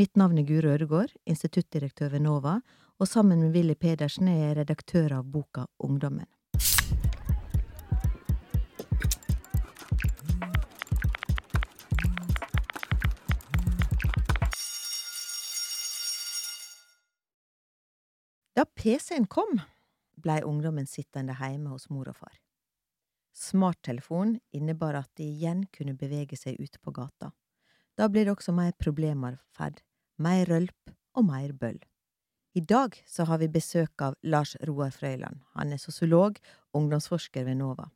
Mitt navn er Guro Ødegård, instituttdirektør ved NOVA, og sammen med Willy Pedersen er jeg redaktør av boka Ungdommen. Da PC-en kom, blei ungdommen sittende hjemme hos mor og far. Smarttelefon innebar at de igjen kunne bevege seg ute på gata. Da blir det også mer problematferd, mer rølp og mer bøll. I dag så har vi besøk av Lars Roar Frøyland. Han er sosiolog, ungdomsforsker ved NOVA.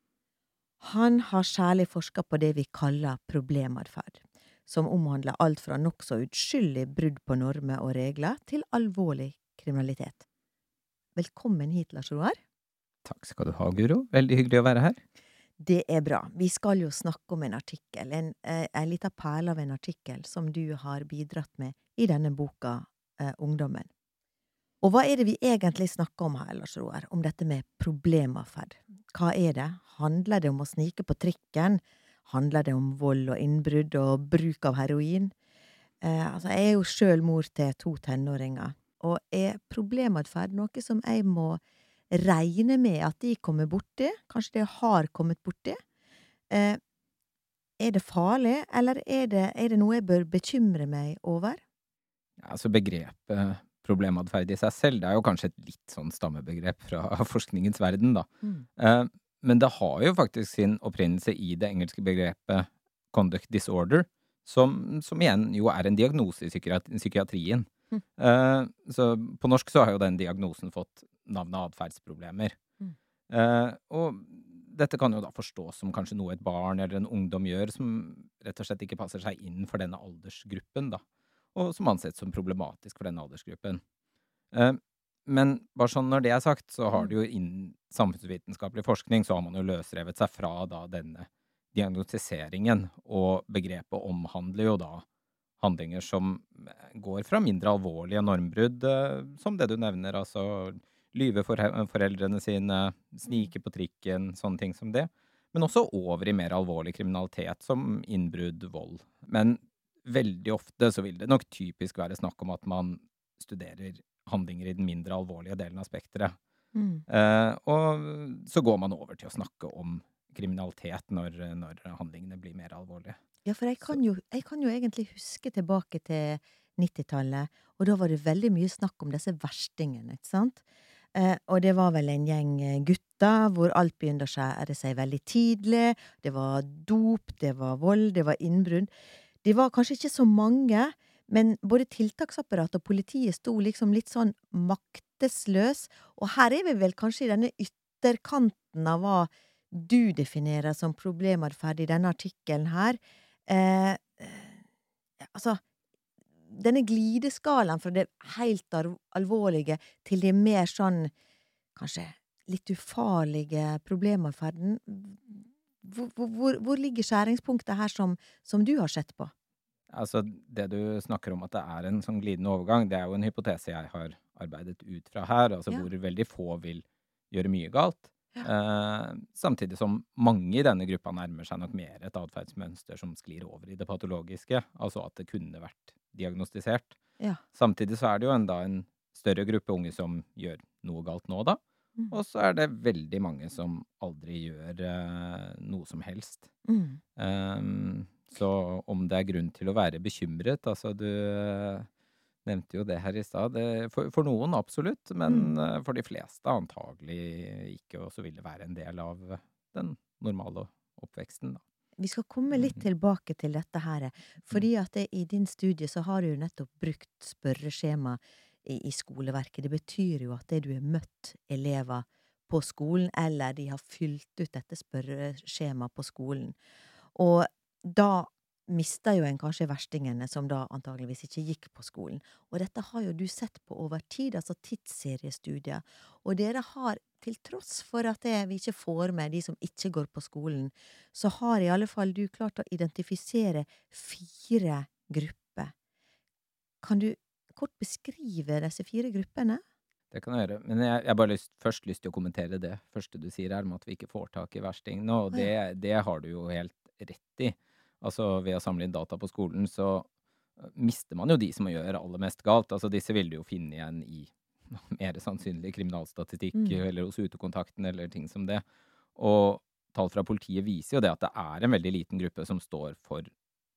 Han har særlig forska på det vi kaller problematferd, som omhandler alt fra nokså uskyldig brudd på normer og regler til alvorlig kriminalitet. Velkommen hit, Lars Roar. Takk skal du ha, Guro. Veldig hyggelig å være her. Det er bra. Vi skal jo snakke om en artikkel, en, eh, en lita perle av en artikkel som du har bidratt med i denne boka eh, Ungdommen. Og hva er det vi egentlig snakker om her, Lars Roar, om dette med problematferd? Hva er det? Handler det om å snike på trikken? Handler det om vold og innbrudd og bruk av heroin? Eh, altså, jeg er jo sjøl mor til to tenåringer, og er problematferd noe som jeg må regne med at de kommer borti, kanskje de har kommet borti? Eh, er det farlig, eller er det, er det noe jeg bør bekymre meg over? Ja, altså begrepet problematferd i seg selv, det er jo kanskje et litt sånn stammebegrep fra forskningens verden, da. Mm. Eh, men det har jo faktisk sin opprinnelse i det engelske begrepet conduct disorder, som, som igjen jo er en diagnose i psykiatrien. Mm. Eh, så på norsk så har jo den diagnosen fått navnet atferdsproblemer. Mm. Eh, og dette kan jo da forstås som kanskje noe et barn eller en ungdom gjør som rett og slett ikke passer seg inn for denne aldersgruppen, da, og som anses som problematisk for denne aldersgruppen. Eh, men bare sånn når det er sagt, så har mm. det jo innen samfunnsvitenskapelig forskning så har man jo løsrevet seg fra da denne diagnostiseringen, og begrepet omhandler jo da handlinger som går fra mindre alvorlige normbrudd, eh, som det du nevner, altså lyve for foreldrene sine, snike på trikken, sånne ting som det. Men også over i mer alvorlig kriminalitet, som innbrudd, vold. Men veldig ofte så vil det nok typisk være snakk om at man studerer handlinger i den mindre alvorlige delen av spekteret. Mm. Eh, og så går man over til å snakke om kriminalitet når, når handlingene blir mer alvorlige. Ja, for jeg kan, jo, jeg kan jo egentlig huske tilbake til 90-tallet, og da var det veldig mye snakk om disse verstingene, ikke sant? Eh, og det var vel en gjeng eh, gutter hvor alt begynte å skjære seg veldig tidlig. Det var dop, det var vold, det var innbrudd. De var kanskje ikke så mange, men både tiltaksapparatet og politiet sto liksom litt sånn maktesløs. Og her er vi vel kanskje i denne ytterkanten av hva du definerer som problematferd i denne artikkelen her. Eh, eh altså, denne glideskalaen fra det helt alvorlige til det mer sånn kanskje litt ufarlige problematferden, hvor, hvor, hvor, ligger skjæringspunktet her som, som, du har sett på? Altså, det du snakker om at det er en sånn glidende overgang, det er jo en hypotese jeg har arbeidet ut fra her, altså ja. hvor veldig få vil gjøre mye galt. Ja. Eh, samtidig som mange i denne gruppa nærmer seg nok mer et atferdsmønster som sklir over i det patologiske, altså at det kunne vært diagnostisert. Ja. Samtidig så er det jo enda en større gruppe unge som gjør noe galt nå, da. Mm. Og så er det veldig mange som aldri gjør uh, noe som helst. Mm. Um, så om det er grunn til å være bekymret Altså, du uh, nevnte jo det her i stad. For, for, noen absolutt, men mm. uh, for de fleste antagelig ikke. Og så vil det være en del av den normale oppveksten, da. Vi skal komme litt mm. tilbake til dette her, fordi mm. at det, i din studie så har du nettopp brukt spørreskjema i, i skoleverket. Det betyr jo at det du har møtt elever på skolen, eller de har fylt ut dette spørreskjemaet på skolen. Og da mista jo en kanskje verstingene, som da antageligvis ikke gikk på skolen. Og dette har jo du sett på over tid, altså tidsseriestudier. Og dere har, til tross for at det, vi ikke får med de som ikke går på skolen, så har i alle fall du klart å identifisere fire grupper. Kan du kort beskrive disse fire gruppene? Det kan jeg gjøre. Men jeg har bare lyst, først lyst til å kommentere det første du sier her, om at vi ikke får tak i verstingene. Og det, det har du jo helt rett i. Altså ved å samle inn data på skolen, så, mister man jo de som gjør aller mest galt. Altså disse vil du jo finne igjen i mer sannsynlig kriminalstatistikk Mm. eller hos utekontakten eller ting som det. Og tall fra politiet viser jo det at det er en veldig liten gruppe som står for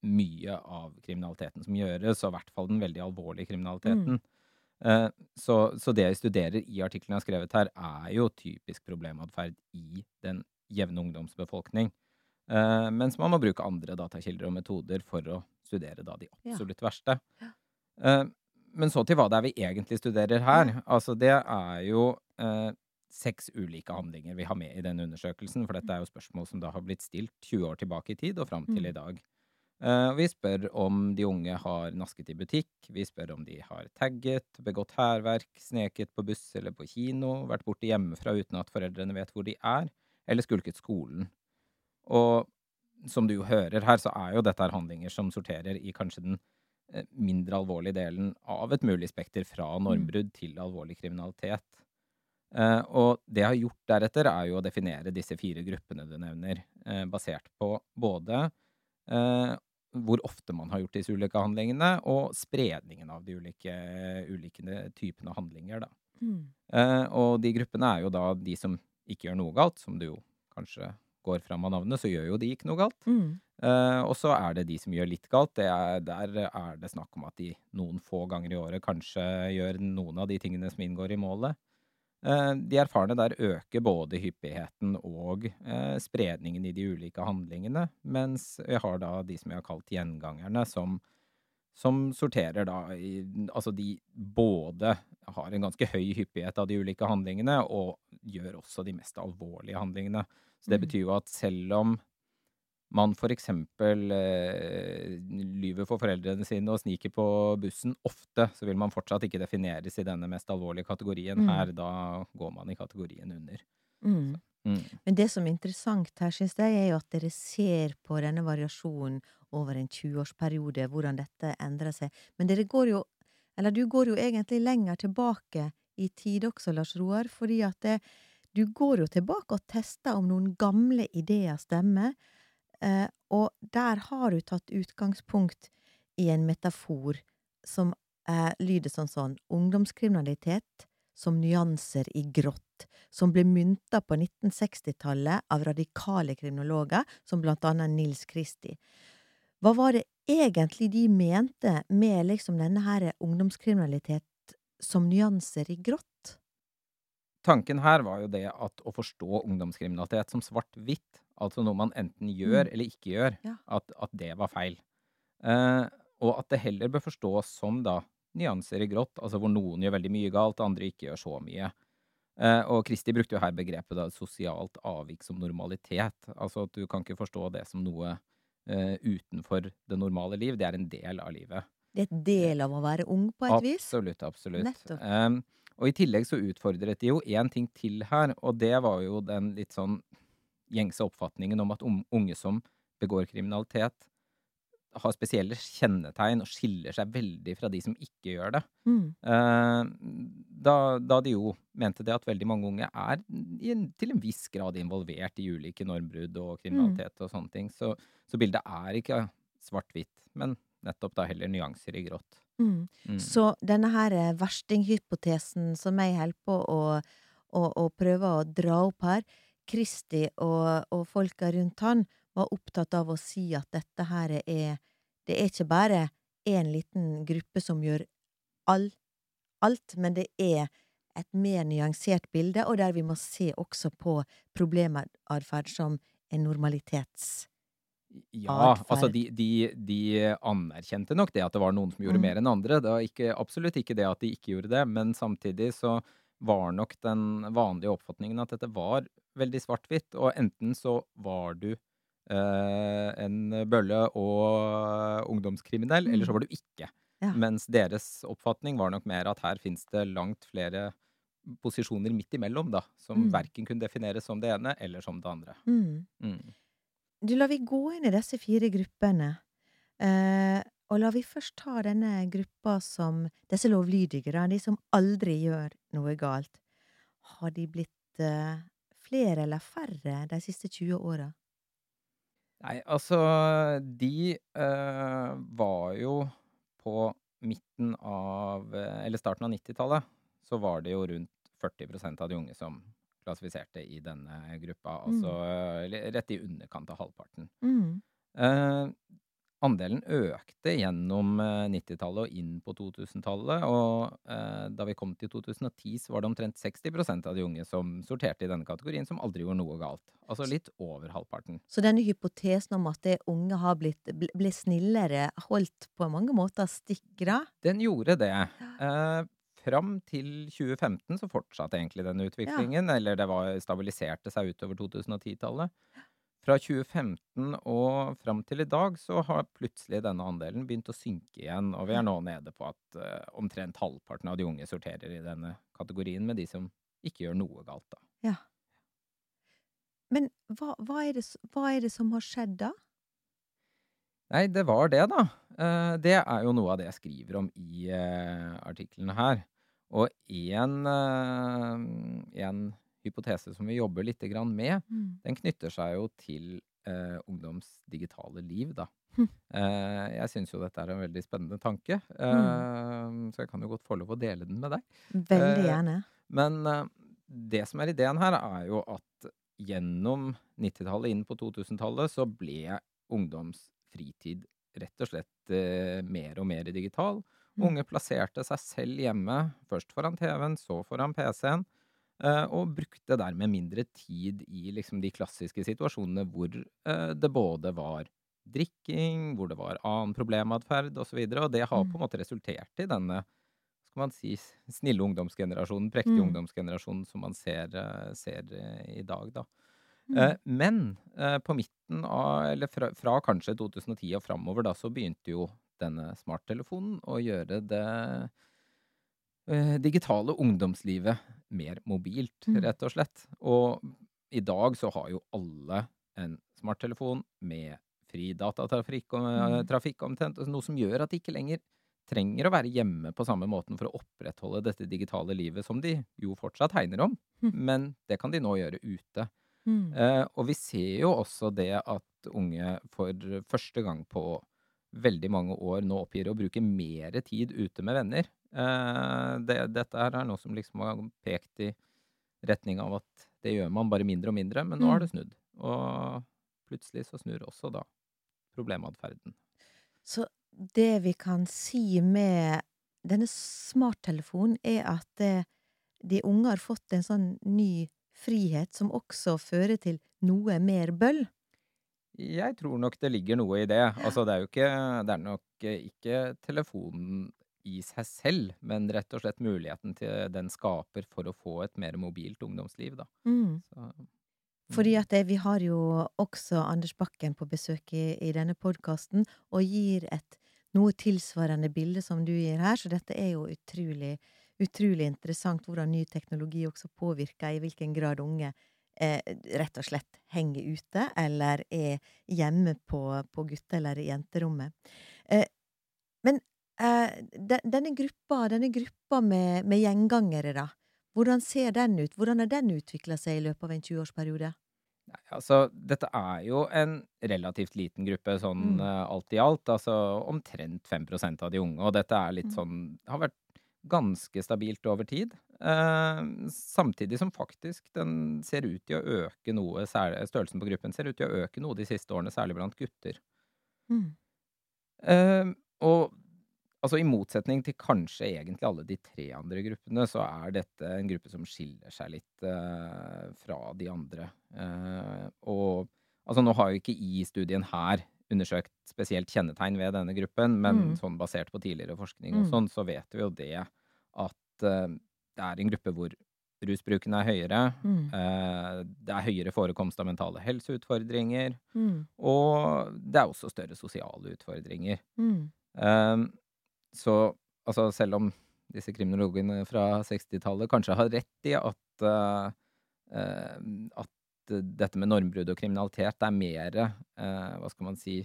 mye av kriminaliteten som gjøres, og i hvert fall den veldig alvorlige kriminaliteten. Eh, Så, så det jeg studerer i artiklene jeg har skrevet her, er jo typisk problematferd i den jevne ungdomsbefolkning. Eh, mens man må bruke andre datakilder og metoder for å studere da de absolutt verste. Eh, men så til hva det er vi egentlig studerer her. Altså det er jo uh, seks ulike handlinger vi har med i denne undersøkelsen, for dette er jo spørsmål som da har blitt stilt 20 år tilbake i tid og fram til Mm. i dag. Uh, vi spør om de unge har nasket i butikk, vi spør om de har tagget, begått hærverk, sneket på buss eller på kino, vært borte hjemmefra uten at foreldrene vet hvor de er, eller skulket skolen. Og som du jo hører her, så er jo dette her handlinger som sorterer i kanskje den eh, mindre alvorlige delen av et mulig spekter fra normbrudd til alvorlig kriminalitet. Eh, og det jeg har gjort deretter, er jo å definere disse fire gruppene du nevner, eh, basert på både hvor ofte man har gjort disse ulike handlingene, og spredningen av de ulike, ulike typene handlinger, da. Mm. Eh, og de gruppene er jo da de som ikke gjør noe galt, som du jo kanskje går fram av navnet, så gjør jo de ikke noe galt. Mm. Uh, og så er det de som gjør litt galt. Det er, der er det snakk om at de noen få ganger i året kanskje gjør noen av de tingene som inngår i målet. Uh, de erfarne der øker både hyppigheten og uh, spredningen i de ulike handlingene, mens vi har da de som vi har kalt gjengangerne, som, som sorterer da i Altså de både har en ganske høy hyppighet av de ulike handlingene, og gjør også de mest alvorlige handlingene. Så det Mm. betyr jo at selv om man eksempel eh, lyver for foreldrene sine og sniker på bussen ofte, så vil man fortsatt ikke defineres i denne mest alvorlige kategorien. Mm. Her, da går man i kategorien under. Mm. Mm. Men det som er interessant her, syns jeg, er jo at dere ser på denne variasjonen over en 20-årsperiode, hvordan dette endrer seg. Men dere går jo, eller du går jo egentlig lenger tilbake i tid også, Lars Roar, fordi at det, du går jo tilbake og tester om noen gamle ideer stemmer, eh, og der har du tatt utgangspunkt i en metafor som eh, lyder sånn sånn ungdomskriminalitet som nyanser i grått, som ble mynta på 1960-tallet av radikale kriminologer, som blant annet Nils Kristi. Hva var det egentlig de mente med liksom denne her ungdomskriminalitet som nyanser i grått? Tanken her var jo det at å forstå ungdomskriminalitet som svart-hvitt, altså noe man enten gjør Mm. eller ikke gjør, Ja. at, at det var feil. Eh, og at det heller bør forstås som da nyanser i grått, altså hvor noen gjør veldig mye galt, andre ikke gjør så mye. Eh, og Kristi brukte jo her begrepet da sosialt avvik som normalitet. Altså at du kan ikke forstå det som noe eh, utenfor det normale liv. Det er en del av livet. Det er et del av å være ung, på et vis. Absolutt, absolutt. Nettopp. Em, og i tillegg så utfordret de jo én ting til her, og det var jo den litt sånn gjengse oppfatningen om at unge som begår kriminalitet, har spesielle kjennetegn og skiller seg veldig fra de som ikke gjør det. Mm. Eh, da, da de jo mente det at veldig mange unge er til en viss grad involvert i ulike normbrudd og kriminalitet og sånne ting. Så, så bildet er ikke svart-hvitt, men nettopp da heller nyanser i grått. Mm. Mm. Så denne her eh, verstinghypotesen som jeg holder på å, å, å prøve å dra opp her, Kristi og, og folka rundt han var opptatt av å si at dette her er Det er ikke bare én liten gruppe som gjør all, alt, men det er et mer nyansert bilde, og der vi må se også på problematferd som en normalitets... Ja, altså de, de, de anerkjente nok det at det var noen som gjorde Mm. mer enn andre. Det var ikke, absolutt ikke det at de ikke gjorde det, men samtidig så var nok den vanlige oppfatningen at dette var veldig svart-hvitt, og enten så var du eh, en bølle og ungdomskriminell, eller så Mm. var du ikke. Ja. Mens deres oppfatning var nok mer at her fins det langt flere posisjoner midt imellom, da, som Mm. verken kunne defineres som det ene eller som det andre. Mm. Du, la vi gå inn i disse fire gruppene. Eh, og la vi først ta denne gruppa som Disse lovlydige, de som aldri gjør noe galt. Har de blitt eh, flere eller færre de siste 20 åra? Nei, altså De eh, var jo på midten av Eller starten av 90-tallet, så var det jo rundt 40% av de unge som klassifiserte i denne gruppa. Altså mm. rett i underkant av halvparten. Mm. Eh, andelen økte gjennom 90-tallet eh, og inn på 2000-tallet. Og eh, da vi kom til 2010, så var det omtrent 60% av de unge som sorterte i denne kategorien, som aldri gjorde noe galt. Altså litt over halvparten. Så denne hypotesen om at det unge har blitt ble snillere, holdt på mange måter stikkra? Den gjorde det. Eh, fram til 2015 så fortsatte egentlig denne utviklingen. Ja. Eller det var, stabiliserte seg utover 2010-tallet. Fra 2015 og fram til i dag så har plutselig denne andelen begynt å synke igjen, og vi er nå nede på at uh, omtrent halvparten av de unge sorterer i denne kategorien, med de som ikke gjør noe galt, da. Ja. Men hva, hva, er det, hva, er det, som har skjedd da? Nei, det var det, da. Uh, det er jo noe av det jeg skriver om i uh, artiklene her. Og én hypotese som vi jobber litt med, mm. den knytter seg jo til eh, ungdoms digitale liv, da. Mm. Eh, jeg syns jo dette er en veldig spennende tanke, eh, mm. så jeg kan jo godt få lov å dele den med deg. Veldig eh, gjerne. men eh, det som er ideen her, er jo at gjennom 90-tallet inn på 2000-tallet så ble ungdoms fritid rett og slett eh, mer og mer digital. Mm. Unge plasserte seg selv hjemme, først foran TV-en, så foran PC-en. Eh, og brukte dermed mindre tid i liksom de klassiske situasjonene hvor eh, det både var drikking, hvor det var annen problematferd osv. Og, og det har på en mm. måte resultert i denne skal man si, snille ungdomsgenerasjonen, prektige mm. ungdomsgenerasjonen som man ser, eh, ser i dag, da. Mm. Men på midten av, eller fra, fra, kanskje 2010 og framover, da, så begynte jo denne smarttelefonen og gjøre det digitale ungdomslivet mer mobilt, mm. rett og slett. Og i dag så har jo alle en smarttelefon med fri datatrafikk mm. omtrent, noe som gjør at de ikke lenger trenger å være hjemme på samme måten for å opprettholde dette digitale livet som de jo fortsatt hegner om, mm. men det kan de nå gjøre ute. Mm. Eh, og vi ser jo også det at unge for første gang på veldig mange år nå oppgir å bruke mer tid ute med venner. Eh, det, dette her er noe som liksom har pekt i retning av at det gjør man bare mindre og mindre, men nå har mm. det snudd. Og plutselig så snur også da problematferden. Så det vi kan si med denne smarttelefonen, er at det, de unge har fått en sånn ny frihet som også fører til noe mer bøll? Jeg tror nok det ligger noe i det. Altså, det er jo ikke Det er nok ikke telefonen i seg selv, men rett og slett muligheten til den skaper for å få et mer mobilt ungdomsliv, da. Mm. Så, mm. Fordi at vi har jo også Anders Bakken på besøk i, i denne podkasten, og gir et noe tilsvarende bilde som du gir her, så dette er jo utrolig, utrolig interessant hvordan ny teknologi også påvirker i hvilken grad unge eh, rett og slett henger ute, eller er hjemme på, på gutte- eller jenterommet. Eh, men Eh, denne gruppa, denne gruppa med, med gjengangere, da. Hvordan ser den ut? Hvordan har den utvikla seg i løpet av en 20-årsperiode? Nei, altså, dette er jo en relativt liten gruppe sånn mm. uh, alt i alt. Altså omtrent 5% av de unge. Og dette er litt mm. sånn Har vært ganske stabilt over tid. Eh, samtidig som faktisk den ser ut til å øke noe, størrelsen på gruppen ser ut til å øke noe de siste årene, særlig blant gutter. Mm. Eh, og Altså I motsetning til kanskje egentlig alle de tre andre gruppene, så er dette en gruppe som skiller seg litt eh, fra de andre. Uh, og altså nå har jo ikke i studien her undersøkt spesielt kjennetegn ved denne gruppen, men mm. sånn basert på tidligere forskning og mm. sånn, så vet vi jo det at uh, det er en gruppe hvor rusbruken er høyere. Mm. det er høyere forekomst av mentale helseutfordringer. Mm. Og det er også større sosiale utfordringer. Um, så altså, selv om disse kriminologene fra 60-tallet kanskje har rett i at, uh, at dette med normbrudd og kriminalitet er mer, uh, hva skal man si,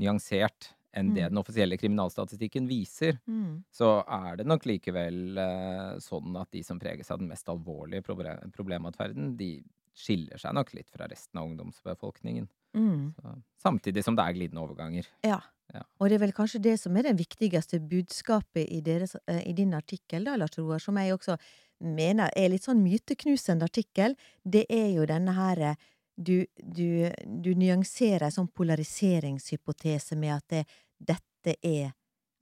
nyansert enn det mm. den offisielle kriminalstatistikken viser, mm. så er det nok likevel uh, sånn at de som preges av den mest alvorlige problem problematferden, de skiller seg nok litt fra resten av ungdomsbefolkningen. Mm. Så, samtidig som det er glidende overganger. Ja. Ja. Og det er vel kanskje det som er det viktigste budskapet i, deres, eh, i din artikkel, da, Lars Roar, som jeg også mener er litt sånn myteknusende artikkel. Det er jo denne her eh, Du, du, du nyanserer en sånn polariseringshypotese med at det, dette er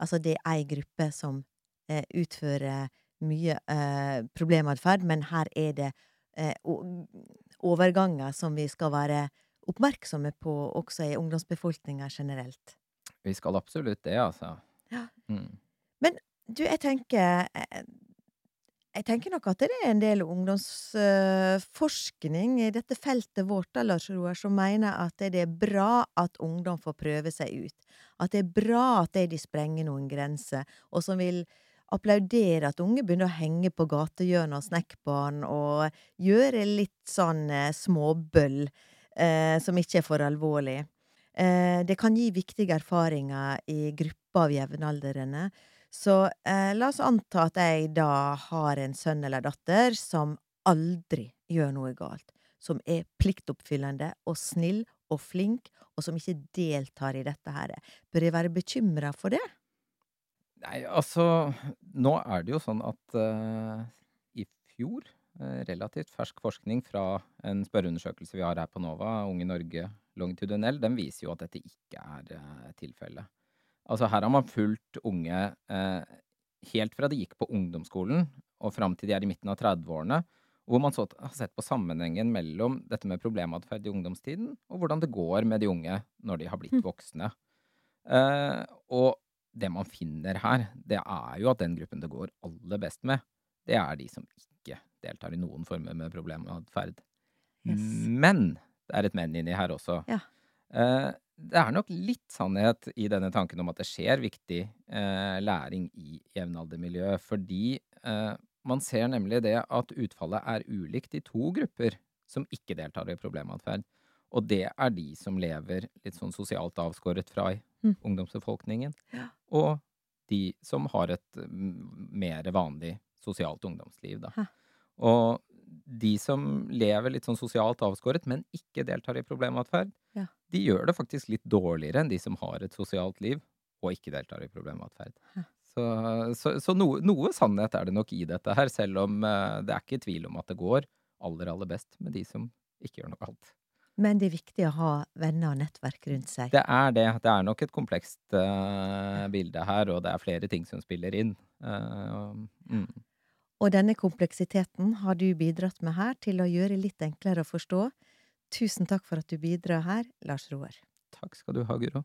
Altså, det er ei gruppe som eh, utfører mye eh, problematferd, men her er det eh, overganger som vi skal være oppmerksomme på også i ungdomsbefolkninga generelt. Vi skal absolutt det, altså. Ja. Mm. Du, jeg tenker eh, Jeg tenker nok at det er en del ungdomsforskning i dette feltet vårt, Lars Roar, som mener at det er bra at ungdom får prøve seg ut. At det er bra at de de sprenger noen grenser, og som vil applaudere at unge begynner å henge på gatehjørnet og snekkbarn og gjøre litt sånn eh, småbøll eh, som ikke er for alvorlig. Eh, det kan gi viktige erfaringer i grupper av jevnaldrende. Så eh, la oss anta at jeg da har en sønn eller datter som aldri gjør noe galt. Som er pliktoppfyllende og snill og flink, og som ikke deltar i dette her. Bør jeg være bekymra for det? Nei, altså Nå er det jo sånn at uh, i fjor, uh, relativt fersk forskning fra en spørreundersøkelse vi har her på NOVA, Unge Norge longitudinell, den viser jo at dette ikke er uh, tilfellet. Altså her har man fulgt unge eh, helt fra de gikk på ungdomsskolen og fram til de er i midten av 30-årene, hvor man så har sett på sammenhengen mellom dette med problematferd i ungdomstiden, og hvordan det går med de unge når de har blitt Mm. voksne. Eh, og det man finner her, det er jo at den gruppen det går aller best med, det er de som ikke deltar i noen former med problematferd. Yes. Men det er et men inni her også. Ja. Eh, det er nok litt sannhet i denne tanken om at det skjer viktig eh, læring i jevnaldermiljø, fordi eh, man ser nemlig det at utfallet er ulikt i to grupper som ikke deltar i problematferd. Og det er de som lever litt sånn sosialt avskåret fra Mm. ungdomsbefolkningen, Ja. og de som har et mm, mer vanlig sosialt ungdomsliv, da. Hæ. Og de som lever litt sånn sosialt avskåret, men ikke deltar i problematferd, Ja. de gjør det faktisk litt dårligere enn de som har et sosialt liv og ikke deltar i problematferd. Ja. Så, så, så noe, noe sannhet er det nok i dette her, selv om eh, det er ikke tvil om at det går aller, aller best med de som ikke gjør noe galt. Men det er viktig å ha venner og nettverk rundt seg. Det er det. Det er nok et komplekst uh, bilde her, og det er flere ting som spiller inn. Uh, mm. Og denne kompleksiteten har du bidratt med her til å gjøre litt enklere å forstå. Tusen takk for at du bidrar her, Lars Roar. Takk skal du ha, Guro.